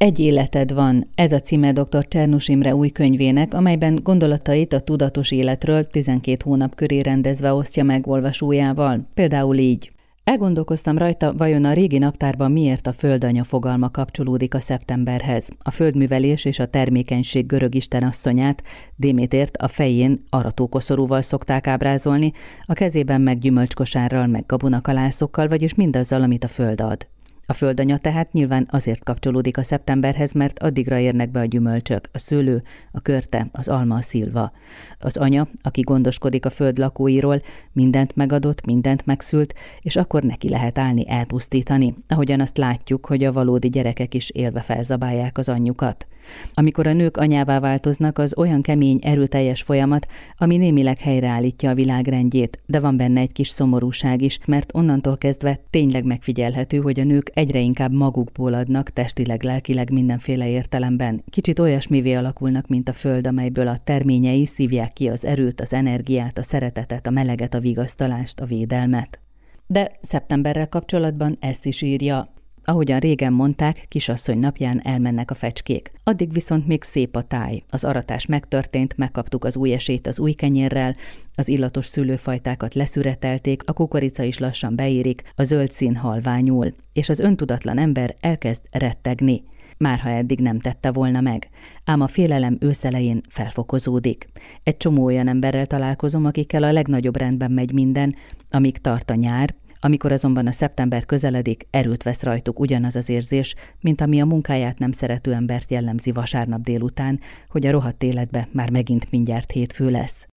Egy életed van, ez a címe dr. Csernus Imre új könyvének, amelyben gondolatait a tudatos életről 12 hónap köré rendezve osztja meg olvasójával, például így. Elgondolkoztam rajta, vajon a régi naptárban miért a földanya fogalma kapcsolódik a szeptemberhez. A földművelés és a termékenység görög istenasszonyát, Démétért a fején aratókoszorúval szokták ábrázolni, a kezében meg gyümölcskosárral, meg gabonakalászokkal, vagyis mindazzal, amit a föld ad. A földanya tehát nyilván azért kapcsolódik a szeptemberhez, mert addigra érnek be a gyümölcsök, a szőlő, a körte, az alma, a szilva. Az anya, aki gondoskodik a föld lakóiról, mindent megadott, mindent megszült, és akkor neki lehet állni elpusztítani, ahogyan azt látjuk, hogy a valódi gyerekek is élve felzabálják az anyjukat. Amikor a nők anyává változnak, az olyan kemény, erőteljes folyamat, ami némileg helyreállítja a világrendjét, de van benne egy kis szomorúság is, mert onnantól kezdve tényleg megfigyelhető, hogy a nők egyre inkább magukból adnak, testileg, lelkileg, mindenféle értelemben. Kicsit olyasmivé alakulnak, mint a föld, amelyből a terményei szívják ki az erőt, az energiát, a szeretetet, a meleget, a vigasztalást, a védelmet. De szeptemberrel kapcsolatban ezt is írja. Ahogyan régen mondták, kisasszony napján elmennek a fecskék. Addig viszont még szép a táj. Az aratás megtörtént, megkaptuk az új esét az új kenyérrel, az illatos szülőfajtákat leszüretelték, a kukorica is lassan beérik, a zöld szín halványul, és az öntudatlan ember elkezd rettegni már ha eddig nem tette volna meg. Ám a félelem őszelején felfokozódik. Egy csomó olyan emberrel találkozom, akikkel a legnagyobb rendben megy minden, amíg tart a nyár, amikor azonban a szeptember közeledik, erőt vesz rajtuk ugyanaz az érzés, mint ami a munkáját nem szerető embert jellemzi vasárnap délután, hogy a rohadt életbe már megint mindjárt hétfő lesz.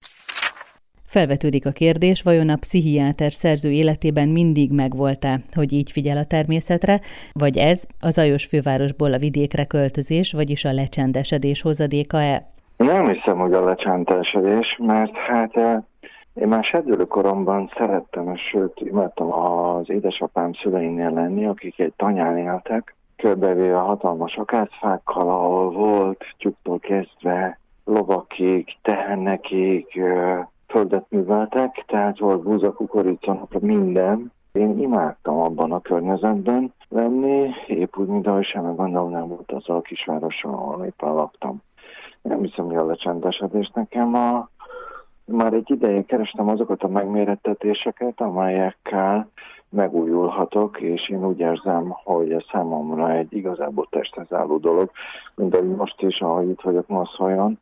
Felvetődik a kérdés, vajon a pszichiáter szerző életében mindig megvolt-e, hogy így figyel a természetre, vagy ez a zajos fővárosból a vidékre költözés, vagyis a lecsendesedés hozadéka-e? Nem hiszem, hogy a lecsendesedés, mert hát eh, én már serdülőkoromban szerettem, és sőt, imádtam az édesapám szüleinél lenni, akik egy tanyán éltek, körbevéve hatalmas akácfákkal, ahol volt tyúktól kezdve lovakig, tehennekig, földet műveltek, tehát volt búza, kukorica, minden. Én imádtam abban a környezetben lenni, épp úgy, mint ahogy semmi gondom nem volt az a kisvároson, ahol éppen laktam. Nem hiszem, hogy a lecsendesedés nekem a már egy ideje kerestem azokat a megmérettetéseket, amelyekkel megújulhatok, és én úgy érzem, hogy ez számomra egy igazából testhez álló dolog, mint ahogy most is, ahogy itt vagyok Moszolyon,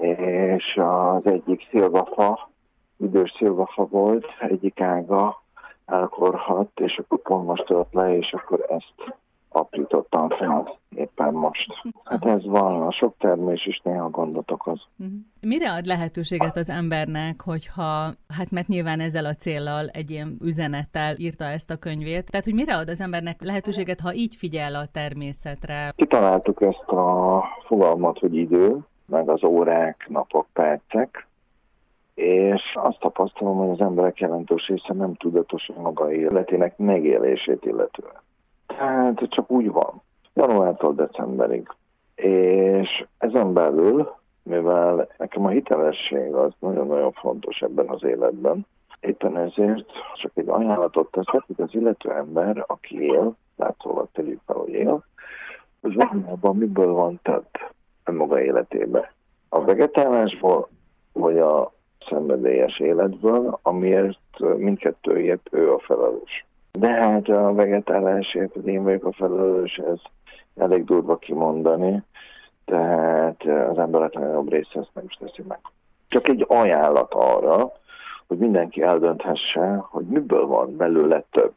és az egyik szilvafa, idős szilvafa volt, egyik ága elkorhat, és akkor pont most tört le, és akkor ezt aprítottam fel éppen most. Hát ez van, a sok termés is néha gondot okoz. Mhm. Mire ad lehetőséget az embernek, hogyha, hát mert nyilván ezzel a céllal, egy ilyen üzenettel írta ezt a könyvét, tehát hogy mire ad az embernek lehetőséget, ha így figyel a természetre? Kitaláltuk ezt a fogalmat, hogy idő, meg az órák, napok, percek, és azt tapasztalom, hogy az emberek jelentős része nem tudatos maga életének megélését illetően. Hát csak úgy van. Januártól decemberig. És ezen belül, mivel nekem a hitelesség az nagyon-nagyon fontos ebben az életben, éppen ezért csak egy ajánlatot teszek, hogy az illető ember, aki él, látszólag tegyük fel, hogy él, az valójában miből van több maga életébe. A vegetálásból, vagy a szenvedélyes életből, amiért mindkettőért ő a felelős. De hát a vegetálásért, hogy én vagyok a felelős, ez elég durva kimondani, tehát az emberek legnagyobb része ezt nem is teszi meg. Csak egy ajánlat arra, hogy mindenki eldönthesse, hogy miből van belőle több.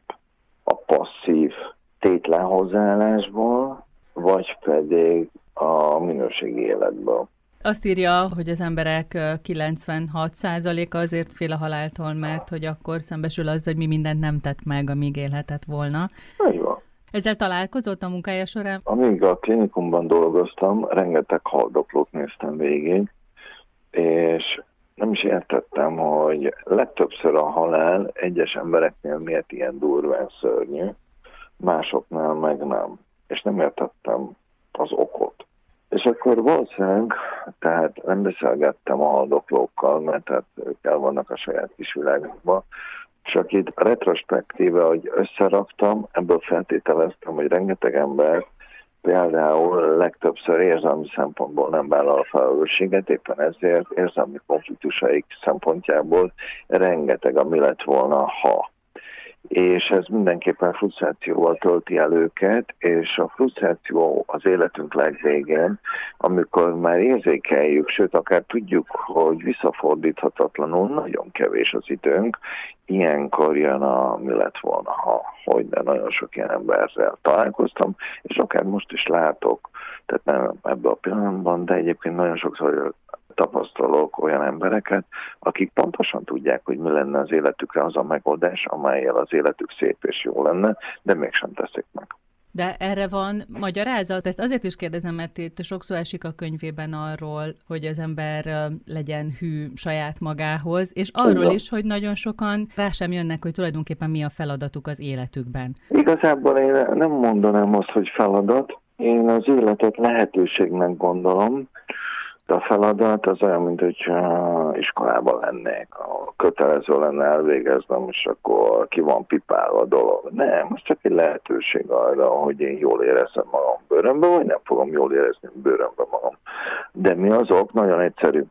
A passzív tétlen hozzáállásból, vagy pedig a minőségi életből. Azt írja, hogy az emberek 96%-a azért fél a haláltól, mert hogy akkor szembesül az, hogy mi mindent nem tett meg, amíg élhetett volna. Így van. Ezzel találkozott a munkája során? Amíg a klinikumban dolgoztam, rengeteg haldoklót néztem végig, és nem is értettem, hogy legtöbbször a halál egyes embereknél miért ilyen durván szörnyű, másoknál meg nem. És nem értettem az okot. És akkor valószínűleg, tehát nem beszélgettem a haldoklókkal, mert hát ők el vannak a saját kis világukban, csak itt retrospektíve, hogy összeraktam, ebből feltételeztem, hogy rengeteg ember például legtöbbször érzelmi szempontból nem vállal felelősséget, éppen ezért érzelmi konfliktusaik szempontjából rengeteg a mi lett volna, ha és ez mindenképpen frusztrációval tölti el őket, és a frusztráció az életünk legvégén, amikor már érzékeljük, sőt akár tudjuk, hogy visszafordíthatatlanul nagyon kevés az időnk, ilyenkor jön a mi lett volna, ha, hogy de nagyon sok ilyen emberrel találkoztam, és akár most is látok, tehát nem ebben a pillanatban, de egyébként nagyon sokszor tapasztalok olyan embereket, akik pontosan tudják, hogy mi lenne az életükre az a megoldás, amelyel az életük szép és jó lenne, de mégsem teszik meg. De erre van magyarázat? Ezt azért is kérdezem, mert itt sokszor esik a könyvében arról, hogy az ember legyen hű saját magához, és arról is, hogy nagyon sokan rá sem jönnek, hogy tulajdonképpen mi a feladatuk az életükben. Igazából én nem mondanám azt, hogy feladat, én az életet lehetőségnek gondolom, a feladat az olyan, mint hogy iskolában lennék, kötelező lenne elvégeznem, és akkor ki van pipálva a dolog. Nem, ez csak egy lehetőség arra, hogy én jól érezzem magam bőrömbe, vagy nem fogom jól érezni bőrömbe magam. De mi azok? Nagyon egyszerű.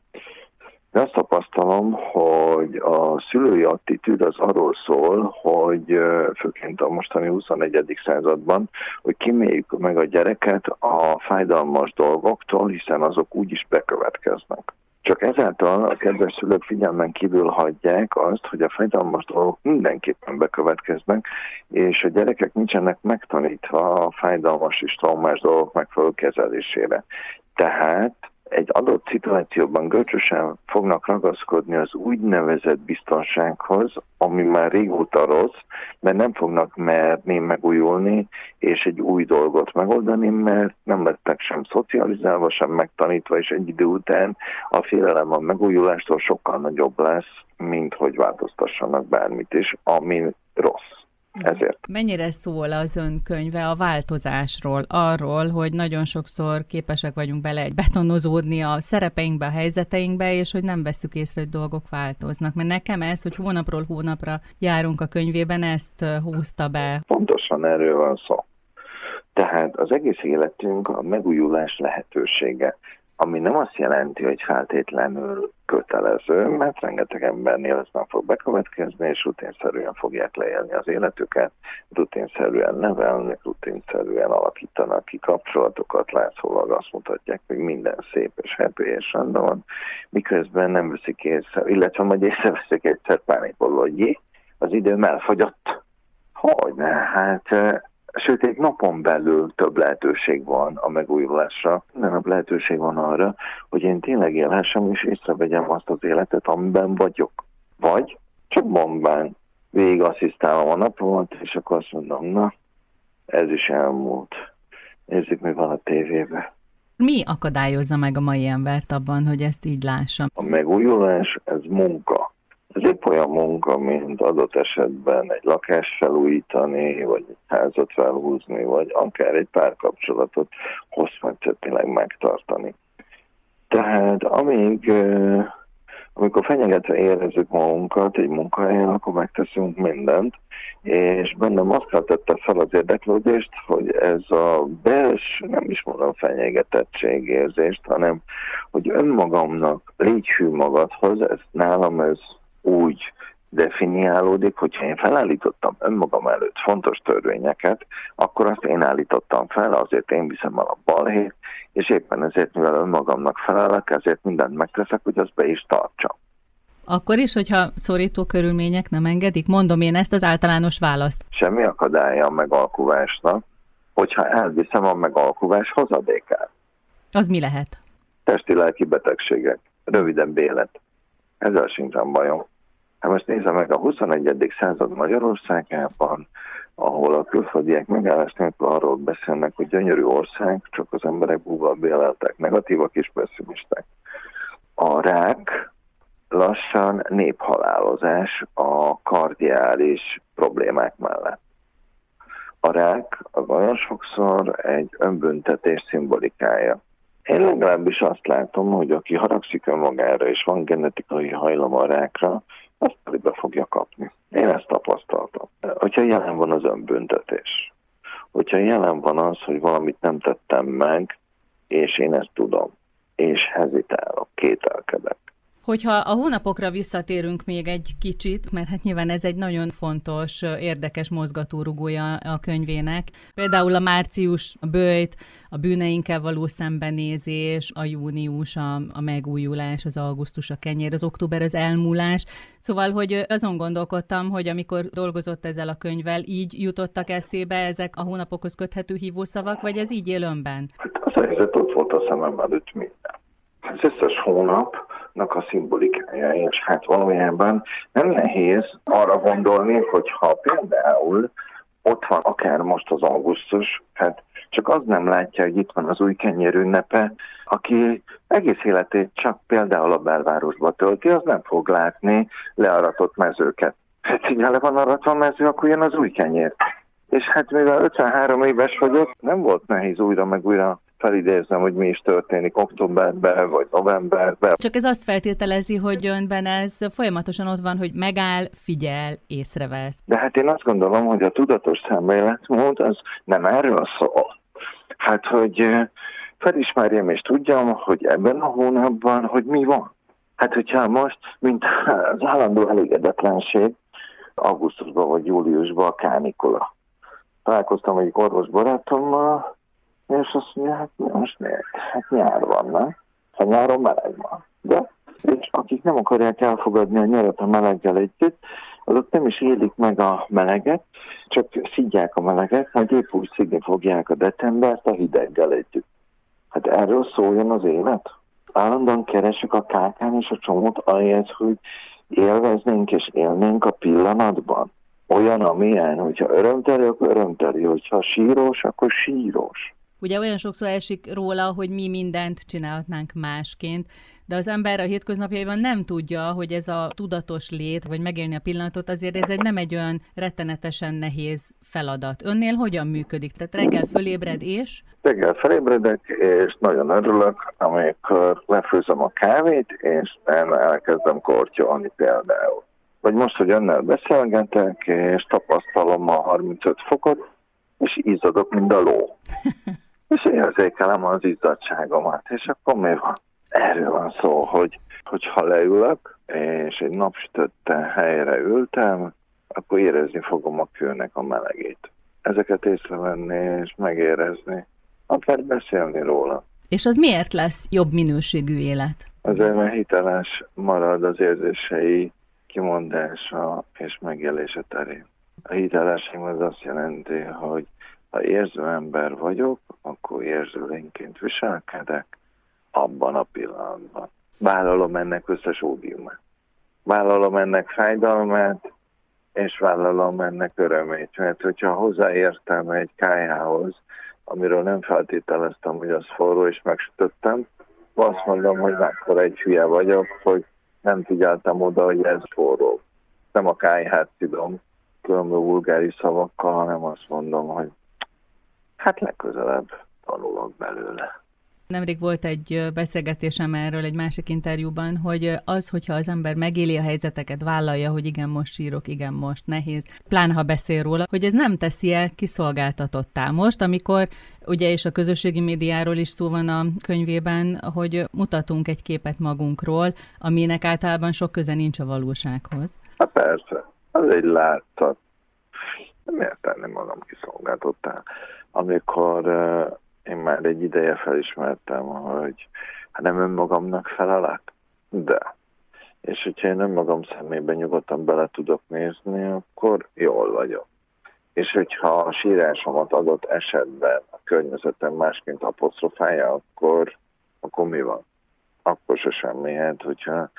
De azt tapasztalom, hogy a szülői attitűd az arról szól, hogy főként a mostani 21. században, hogy kiméljük meg a gyereket a fájdalmas dolgoktól, hiszen azok úgyis bekövetkeznek. Csak ezáltal a kedves szülők figyelmen kívül hagyják azt, hogy a fájdalmas dolgok mindenképpen bekövetkeznek, és a gyerekek nincsenek megtanítva a fájdalmas és traumás dolgok megfelelő kezelésére. Tehát egy adott szituációban görcsösen fognak ragaszkodni az úgynevezett biztonsághoz, ami már régóta rossz, mert nem fognak merni megújulni, és egy új dolgot megoldani, mert nem lettek sem szocializálva, sem megtanítva, és egy idő után a félelem a megújulástól sokkal nagyobb lesz, mint hogy változtassanak bármit is, ami rossz. Ezért. Mennyire szól az ön könyve a változásról, arról, hogy nagyon sokszor képesek vagyunk bele egy betonozódni a szerepeinkbe, a helyzeteinkbe, és hogy nem veszük észre, hogy dolgok változnak. Mert nekem ez, hogy hónapról hónapra járunk a könyvében, ezt húzta be. Pontosan erről van szó. Tehát az egész életünk a megújulás lehetősége ami nem azt jelenti, hogy feltétlenül kötelező, mert rengeteg embernél ez nem fog bekövetkezni, és rutinszerűen fogják leélni az életüket, rutinszerűen nevelnek, rutinszerűen alakítanak ki kapcsolatokat, látszólag azt mutatják, hogy minden szép és happy és rendben van, miközben nem veszik észre, illetve majd észreveszik egyszer pánikolva, hogy jé, az időm elfogyott. Hogy ne, hát sőt egy napon belül több lehetőség van a megújulásra, minden nap lehetőség van arra, hogy én tényleg élhessem és észrevegyem azt az életet, amiben vagyok. Vagy csak bombán végig asszisztálom a napomat, és akkor azt mondom, na, ez is elmúlt. Nézzük, mi van a tévében. Mi akadályozza meg a mai embert abban, hogy ezt így lássam? A megújulás, ez munka. Ez épp olyan munka, mint adott esetben egy lakást felújítani, vagy egy házat felhúzni, vagy akár egy párkapcsolatot hosszmetszetileg megtartani. Tehát amíg, amikor fenyegetve érezzük magunkat egy munkahelyen, akkor megteszünk mindent, és bennem azt tette fel az érdeklődést, hogy ez a belső, nem is mondom fenyegetettségérzést, hanem hogy önmagamnak légy hű magadhoz, ez nálam ez úgy definiálódik, hogyha én felállítottam önmagam előtt fontos törvényeket, akkor azt én állítottam fel, azért én viszem el a balhét, és éppen ezért, mivel önmagamnak felelek, ezért mindent megteszek, hogy azt be is tartsam. Akkor is, hogyha szorító körülmények nem engedik? Mondom én ezt az általános választ. Semmi akadálya a megalkuvásnak, hogyha elviszem a megalkuvás hozadékát. Az mi lehet? Testi-lelki betegségek, röviden bélet. Ezzel sincsen bajom. Hát most nézze meg a 21. század Magyarországában, ahol a külföldiek megállás nélkül arról beszélnek, hogy gyönyörű ország, csak az emberek búval béleltek, negatívak és pessimisták. A rák lassan néphalálozás a kardiális problémák mellett. A rák az olyan sokszor egy önbüntetés szimbolikája. Én legalábbis azt látom, hogy aki haragszik önmagára és van genetikai hajlam a rákra, azt pedig be fogja kapni. Én ezt tapasztaltam. Hogyha jelen van az önbüntetés, hogyha jelen van az, hogy valamit nem tettem meg, és én ezt tudom, és hezitálok, kételkedek, Hogyha a hónapokra visszatérünk még egy kicsit, mert hát nyilván ez egy nagyon fontos, érdekes mozgatórugója a könyvének. Például a március, a bőjt, a bűneinkkel való szembenézés, a június, a, a megújulás, az augusztus, a kenyér, az október, az elmúlás. Szóval, hogy azon gondolkodtam, hogy amikor dolgozott ezzel a könyvvel, így jutottak eszébe ezek a hónapokhoz köthető hívószavak, vagy ez így él önben? Hát az helyzet ott volt a szemem előtt minden. Az összes hónap a szimbolikája, és hát valójában nem nehéz arra gondolni, hogy ha például ott van akár most az augusztus, hát csak az nem látja, hogy itt van az új kenyér ünnepe, aki egész életét csak például a belvárosba tölti, az nem fog látni learatott mezőket. Hát így, le van aratva mező, akkor jön az új kenyér. És hát mivel 53 éves vagyok, nem volt nehéz újra meg újra felidézem, hogy mi is történik októberben vagy novemberben. Csak ez azt feltételezi, hogy önben ez folyamatosan ott van, hogy megáll, figyel, észrevesz. De hát én azt gondolom, hogy a tudatos szemléletmód az nem erről szól. Hát, hogy felismerjem és tudjam, hogy ebben a hónapban, hogy mi van. Hát, hogyha most, mint az állandó elégedetlenség, augusztusban vagy júliusban a kánikula. Találkoztam egy orvos barátommal, és azt mondja, hát most miért? Hát nyár van, nem? Ha nyáron meleg van. De és akik nem akarják elfogadni a nyarat a meleggel együtt, azok nem is élik meg a meleget, csak szidják a meleget, majd épp úgy szidni fogják a decembert a hideggel együtt. Hát erről szóljon az élet. Állandóan keresek a kákán és a csomót ahelyett, hogy élveznénk és élnénk a pillanatban. Olyan, amilyen, hogyha örömteli, akkor örömteli, hogyha síros, akkor síros. Ugye olyan sokszor esik róla, hogy mi mindent csinálhatnánk másként, de az ember a hétköznapjaiban nem tudja, hogy ez a tudatos lét, vagy megélni a pillanatot, azért ez egy nem egy olyan rettenetesen nehéz feladat. Önnél hogyan működik? Tehát reggel fölébred és? Reggel felébredek, és nagyon örülök, amikor lefőzöm a kávét, és elkezdem kortyolni például. Vagy most, hogy önnel beszélgetek, és tapasztalom a 35 fokot, és izzadok, mint a ló. és érzékelem az izzadságomat, és akkor mi van? Erről van szó, hogy, hogy ha leülök, és egy napsütötte helyre ültem, akkor érezni fogom a kőnek a melegét. Ezeket észrevenni és megérezni, akár beszélni róla. És az miért lesz jobb minőségű élet? Azért, mert hiteles marad az érzései kimondása és megélése terén. A hitelesség az azt jelenti, hogy ha érző ember vagyok, akkor érző lényként viselkedek abban a pillanatban. Vállalom ennek összes ódiumát. Vállalom ennek fájdalmát, és vállalom ennek örömét. Mert hogyha hozzáértem egy kájához, amiről nem feltételeztem, hogy az forró, és megsütöttem, azt mondom, hogy akkor egy hülye vagyok, hogy nem figyeltem oda, hogy ez forró. Nem a kájhát tudom különböző vulgári szavakkal, hanem azt mondom, hogy hát legközelebb tanulok belőle. Nemrég volt egy beszélgetésem erről egy másik interjúban, hogy az, hogyha az ember megéli a helyzeteket, vállalja, hogy igen, most sírok, igen, most nehéz, pláne ha beszél róla, hogy ez nem teszi el kiszolgáltatottá. Most, amikor ugye és a közösségi médiáról is szó van a könyvében, hogy mutatunk egy képet magunkról, aminek általában sok köze nincs a valósághoz. Hát persze, az egy látszat. Miért tenni magam kiszolgáltottá? Amikor én már egy ideje felismertem, hogy hát nem önmagamnak felelek, de. És hogyha én önmagam szemében nyugodtan bele tudok nézni, akkor jól vagyok. És hogyha a sírásomat adott esetben a környezetem másként apostrofálja, akkor, akkor mi van? Akkor se semmi. Hát, hogyha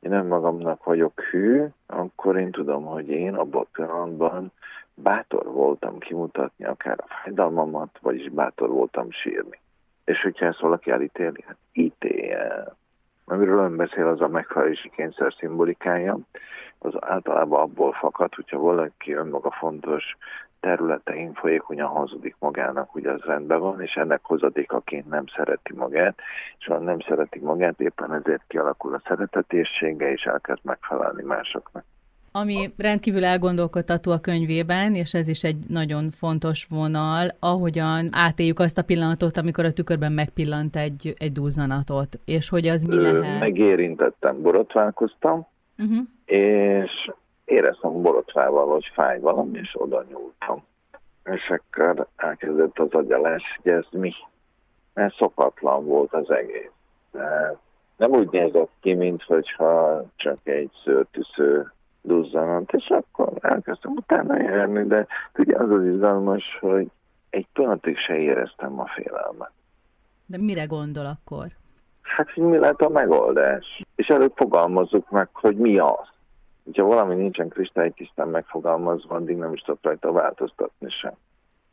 én önmagamnak vagyok hű, akkor én tudom, hogy én abban a pillanatban bátor voltam kimutatni akár a fájdalmamat, vagyis bátor voltam sírni. És hogyha ezt valaki elítéli, hát ítélje. Amiről ön beszél, az a megfelelési kényszer szimbolikája, az általában abból fakad, hogyha valaki önmaga fontos területein folyékonyan hazudik magának, hogy az rendben van, és ennek hozadékaként nem szereti magát, és ha nem szereti magát, éppen ezért kialakul a szeretetéssége, és elkezd megfelelni másoknak. Ami rendkívül elgondolkodtató a könyvében, és ez is egy nagyon fontos vonal, ahogyan átéljük azt a pillanatot, amikor a tükörben megpillant egy, egy duzzanatot, és hogy az mi lehet. Megérintettem, borotválkoztam, uh-huh. és éreztem borotvával, hogy fáj valami, és oda nyúltam. És akkor elkezdett az agyalás, hogy ez mi. Mert szokatlan volt az egész. De nem úgy nézett ki, mintha csak egy szőrtűsző duzzanat, és akkor elkezdtem utána járni, de ugye az az izgalmas, hogy egy pillanatig se éreztem a félelmet. De mire gondol akkor? Hát, hogy mi lehet a megoldás. És előbb fogalmazzuk meg, hogy mi az. Ha valami nincsen kristálytisztán megfogalmazva, addig nem is tudok rajta változtatni sem.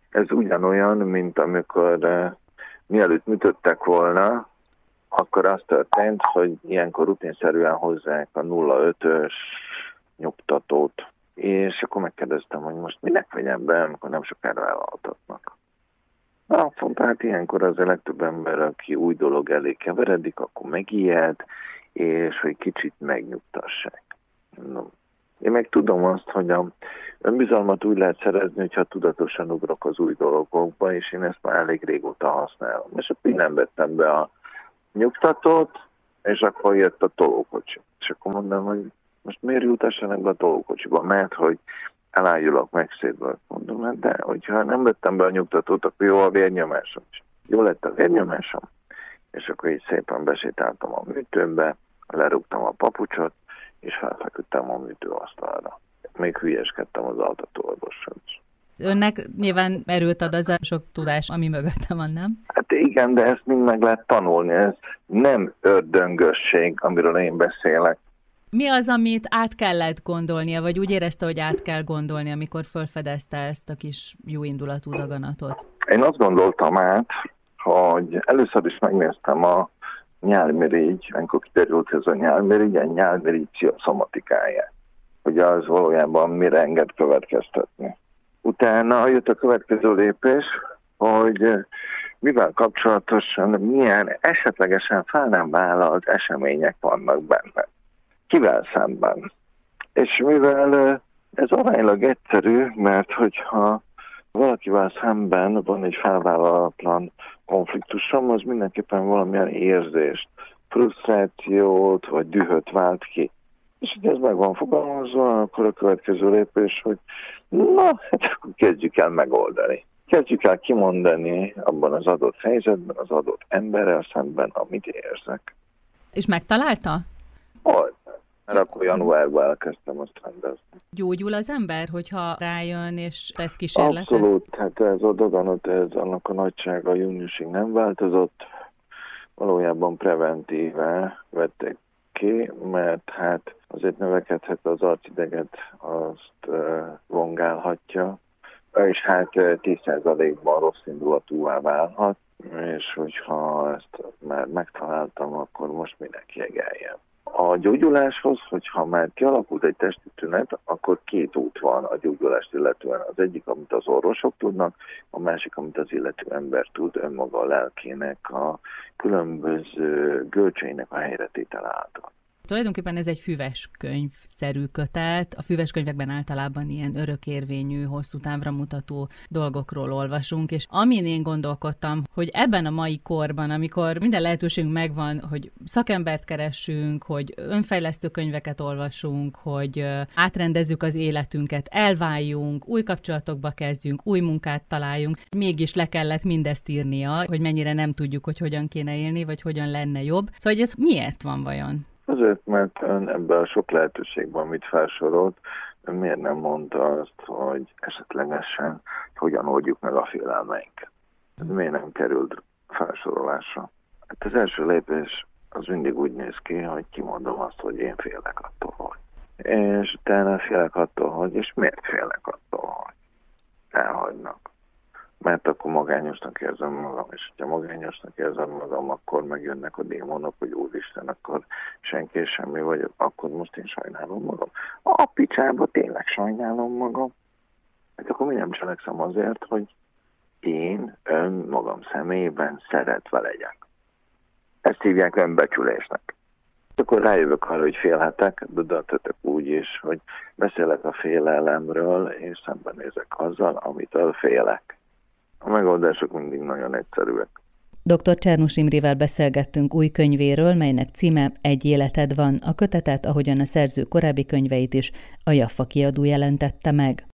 Ez ugyanolyan, mint amikor uh, mielőtt műtöttek volna, akkor az történt, hogy ilyenkor rutinszerűen hozzák a 0,5-ös nyugtatót, és akkor megkérdeztem, hogy most minek vegyem be, amikor nem sokára elaltatnak. Na, mondta, hát ilyenkor az a legtöbb ember, aki új dolog elé keveredik, akkor megijed, és hogy kicsit megnyugtassák. No. Én meg tudom azt, hogy a önbizalmat úgy lehet szerezni, hogyha tudatosan ugrok az új dolgokba, és én ezt már elég régóta használom. És akkor nem vettem be a nyugtatót, és akkor jött a tolókocsi. És akkor mondom, hogy most miért jutassanak be a tolókocsiba? Mert hogy elájulok megszédből. Mondom, hát de hogyha nem vettem be a nyugtatót, akkor jó a vérnyomásom. Jó lett a vérnyomásom, és akkor így szépen besétáltam a műtőmbe, lerúgtam a papucsot, és felfeküdtem a műtőasztalra. Még hülyeskedtem az altatóorvossal is. Önnek nyilván erőt ad az a sok tudás, ami mögötte van, nem? Hát igen, de ezt mind meg lehet tanulni. Ez nem ördöngösség, amiről én beszélek. Mi az, amit át kellett gondolnia, vagy úgy érezte, hogy át kell gondolni, amikor felfedezte ezt a kis jó indulatú daganatot? Én azt gondoltam át, hogy először is megnéztem a nyálmirigy, amikor kiderült ez a nyálmirigy, a nyálmirigy pszichoszomatikáját, hogy az valójában mire enged következtetni. Utána jött a következő lépés, hogy mivel kapcsolatosan milyen esetlegesen fel nem vállalt események vannak benne. Kivel szemben? És mivel ez aránylag egyszerű, mert hogyha valakivel szemben van egy felvállalatlan konfliktusom, az mindenképpen valamilyen érzést, frusztrációt vagy dühöt vált ki. És hogy ez meg van fogalmazva, akkor a következő lépés, hogy na, hát akkor kezdjük el megoldani. Kezdjük el kimondani abban az adott helyzetben, az adott emberrel szemben, amit érzek. És megtalálta? Hogy? Mert akkor januárban elkezdtem azt rendezni. Gyógyul az ember, hogyha rájön és tesz kísérletet? Abszolút, hát ez a daganat, ez annak a nagysága júniusig nem változott. Valójában preventíve vették ki, mert hát azért növekedhet az arcideget, azt vongálhatja, és hát 10%-ban rossz indulatúvá válhat, és hogyha ezt már megtaláltam, akkor most minek jegeljem. A gyógyuláshoz, hogyha már kialakult egy testi tünet, akkor két út van a gyógyulást illetően. Az egyik, amit az orvosok tudnak, a másik, amit az illető ember tud önmaga a lelkének a különböző gölcseinek a helyretétel által. Tulajdonképpen ez egy füves könyvszerű kötet. A füves könyvekben általában ilyen örökérvényű, hosszú távra mutató dolgokról olvasunk, és amin én gondolkodtam, hogy ebben a mai korban, amikor minden lehetőségünk megvan, hogy szakembert keresünk, hogy önfejlesztő könyveket olvasunk, hogy átrendezzük az életünket, elváljunk, új kapcsolatokba kezdjünk, új munkát találjunk, mégis le kellett mindezt írnia, hogy mennyire nem tudjuk, hogy hogyan kéne élni, vagy hogyan lenne jobb. Szóval, hogy ez miért van vajon? Azért, mert ön ebben a sok lehetőségben, amit felsorolt, ön miért nem mondta azt, hogy esetlegesen hogyan oldjuk meg a félelmeinket? Miért nem került felsorolásra? Hát az első lépés az mindig úgy néz ki, hogy kimondom azt, hogy én félek attól, hogy. És utána félek attól, hogy, és miért félek attól, hogy elhagynak mert akkor magányosnak érzem magam, és ha magányosnak érzem magam, akkor megjönnek a démonok, hogy úristen, akkor senki és semmi vagyok, akkor most én sajnálom magam. A picsába tényleg sajnálom magam. Hát akkor mi nem cselekszem azért, hogy én ön magam személyében szeretve legyek. Ezt hívják önbecsülésnek. Akkor rájövök arra, hogy félhetek, de döntetek úgy is, hogy beszélek a félelemről, és szembenézek azzal, amitől félek. A megoldások mindig nagyon egyszerűek. Dr. Csernus Imrével beszélgettünk új könyvéről, melynek címe Egy életed van. A kötetet, ahogyan a szerző korábbi könyveit is, a Jaffa kiadó jelentette meg.